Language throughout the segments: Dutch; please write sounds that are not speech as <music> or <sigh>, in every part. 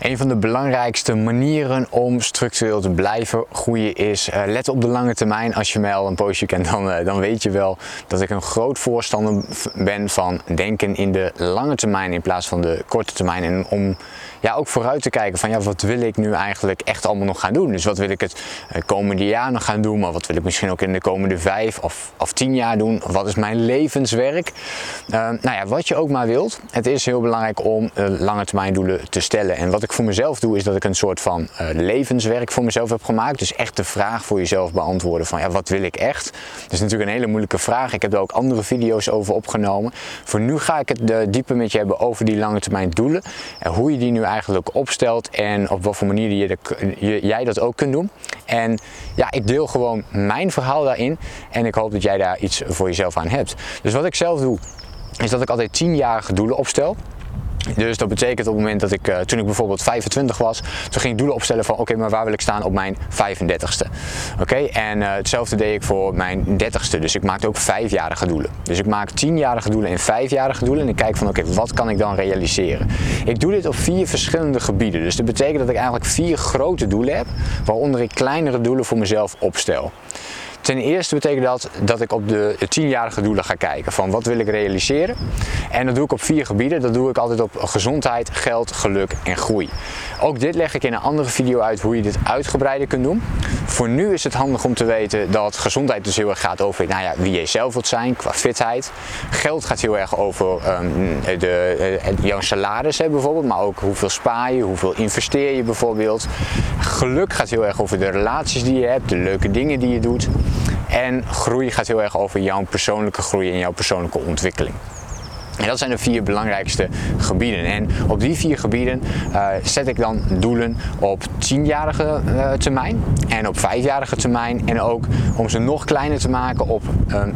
Een van de belangrijkste manieren om structureel te blijven groeien is uh, let op de lange termijn. Als je mij al een poosje kent, dan, uh, dan weet je wel dat ik een groot voorstander ben van denken in de lange termijn in plaats van de korte termijn. En om ja, ook vooruit te kijken van ja, wat wil ik nu eigenlijk echt allemaal nog gaan doen? Dus wat wil ik het uh, komende jaar nog gaan doen? Maar wat wil ik misschien ook in de komende vijf of, of tien jaar doen? Wat is mijn levenswerk? nou ja, wat je ook maar wilt. Het is heel belangrijk om lange termijn doelen te stellen. En wat ik voor mezelf doe, is dat ik een soort van uh, levenswerk voor mezelf heb gemaakt. Dus echt de vraag voor jezelf beantwoorden van ja, wat wil ik echt? Dat is natuurlijk een hele moeilijke vraag. Ik heb er ook andere video's over opgenomen. Voor nu ga ik het uh, dieper met je hebben over die lange termijn doelen. En hoe je die nu eigenlijk opstelt en op wat voor manier je, jij dat ook kunt doen. En ja, ik deel gewoon mijn verhaal daarin. En ik hoop dat jij daar iets voor jezelf aan hebt. Dus wat ik zelf doe, is dat ik altijd tienjarige doelen opstel. Dus dat betekent op het moment dat ik, uh, toen ik bijvoorbeeld 25 was, toen ging ik doelen opstellen van oké, maar waar wil ik staan op mijn 35ste? Oké, en uh, hetzelfde deed ik voor mijn 30ste. Dus ik maakte ook vijfjarige doelen. Dus ik maak tienjarige doelen en vijfjarige doelen en ik kijk van oké, wat kan ik dan realiseren? Ik doe dit op vier verschillende gebieden. Dus dat betekent dat ik eigenlijk vier grote doelen heb, waaronder ik kleinere doelen voor mezelf opstel. Ten eerste betekent dat dat ik op de tienjarige doelen ga kijken. Van wat wil ik realiseren? En dat doe ik op vier gebieden. Dat doe ik altijd op gezondheid, geld, geluk en groei. Ook dit leg ik in een andere video uit hoe je dit uitgebreider kunt doen. Voor nu is het handig om te weten dat gezondheid dus heel erg gaat over nou ja, wie je zelf wilt zijn qua fitheid. Geld gaat heel erg over um, de, uh, jouw salaris hè, bijvoorbeeld, maar ook hoeveel spaar je, hoeveel investeer je bijvoorbeeld. Geluk gaat heel erg over de relaties die je hebt, de leuke dingen die je doet. En groei gaat heel erg over jouw persoonlijke groei en jouw persoonlijke ontwikkeling. En dat zijn de vier belangrijkste gebieden. En op die vier gebieden uh, zet ik dan doelen op tienjarige uh, termijn en op vijfjarige termijn. En ook om ze nog kleiner te maken op um.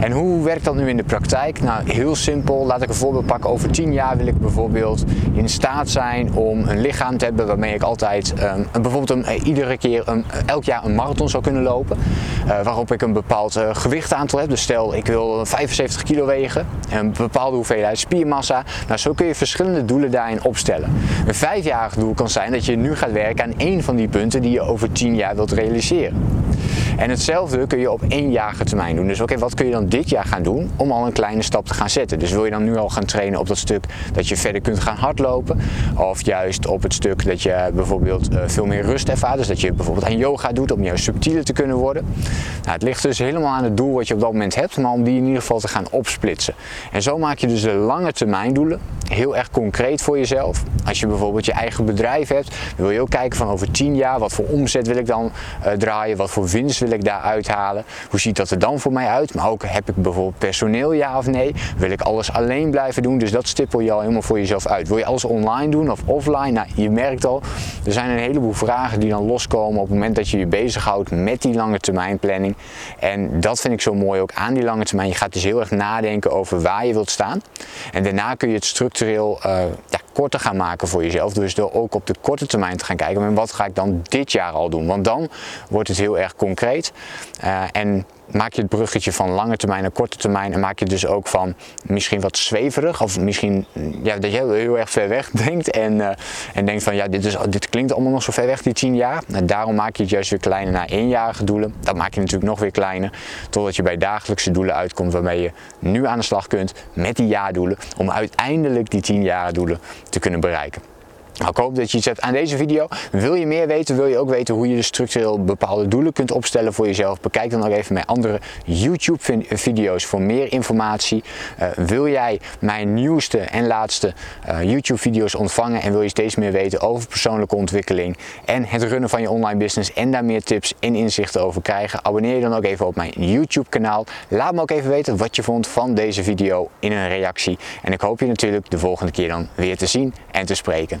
En hoe werkt dat nu in de praktijk? Nou, heel simpel. Laat ik een voorbeeld pakken. Over 10 jaar wil ik bijvoorbeeld in staat zijn om een lichaam te hebben waarmee ik altijd um, bijvoorbeeld een, uh, iedere keer um, elk jaar een marathon zou kunnen lopen. Uh, waarop ik een bepaald uh, gewichtaantal heb. Dus stel ik wil 75 kilo wegen, een bepaalde hoeveelheid spiermassa. Nou, zo kun je verschillende doelen daarin opstellen. Een vijfjarig doel kan zijn dat je nu gaat werken aan één van die punten die je over 10 jaar wilt realiseren. En hetzelfde kun je op éénjarige termijn doen. Dus oké, wat kun je dan dit jaar gaan doen om al een kleine stap te gaan zetten? Dus wil je dan nu al gaan trainen op dat stuk dat je verder kunt gaan hardlopen? Of juist op het stuk dat je bijvoorbeeld uh, veel meer rust ervaart. Dus dat je bijvoorbeeld aan yoga doet om juist subtieler te kunnen worden. Nou, het ligt dus helemaal aan het doel wat je op dat moment hebt, maar om die in ieder geval te gaan opsplitsen. En zo maak je dus de lange termijn doelen heel erg concreet voor jezelf. Als je bijvoorbeeld je eigen bedrijf hebt, wil je ook kijken van over 10 jaar, wat voor omzet wil ik dan uh, draaien, wat voor winst wil ik daar uithalen, hoe ziet dat er dan voor mij uit, maar ook heb ik bijvoorbeeld personeel ja of nee, wil ik alles alleen blijven doen, dus dat stippel je al helemaal voor jezelf uit. Wil je alles online doen of offline? Nou, je merkt al, er zijn een heleboel vragen die dan loskomen op het moment dat je je bezighoudt met die lange termijn planning. En dat vind ik zo mooi ook aan die lange termijn. Je gaat dus heel erg nadenken over waar je wilt staan. En daarna kun je het structureel uh, ja, korter gaan maken voor jezelf. Dus door ook op de korte termijn te gaan kijken. Maar wat ga ik dan dit jaar al doen? Want dan wordt het heel erg concreet. Uh, en maak je het bruggetje van lange termijn naar korte termijn en maak je het dus ook van misschien wat zweverig of misschien ja, dat je heel, erg ver weg <laughs> denkt en, uh, en denkt van ja dit, is, dit klinkt allemaal nog zo ver weg die 10 jaar. Nou, daarom maak je het juist weer kleiner naar eenjarige doelen. Dat maak je natuurlijk nog weer kleiner totdat je bij dagelijkse doelen uitkomt waarmee je nu aan de slag kunt met die jaardoelen om uiteindelijk die 10 jaar doelen te kunnen bereiken. Nou, ik hoop dat je iets hebt aan deze video. Wil je meer weten, wil je ook weten hoe je dus structureel bepaalde doelen kunt opstellen voor jezelf? Bekijk dan ook even mijn andere YouTube video's voor meer informatie. Uh, wil jij mijn nieuwste en laatste uh, YouTube video's ontvangen en wil je steeds meer weten over persoonlijke ontwikkeling en het runnen van je online business en daar meer tips en inzichten over krijgen? Abonneer je dan ook even op mijn YouTube kanaal. Laat me ook even weten wat je vond van deze video in een reactie. En ik hoop je natuurlijk de volgende keer dan weer te zien en te spreken.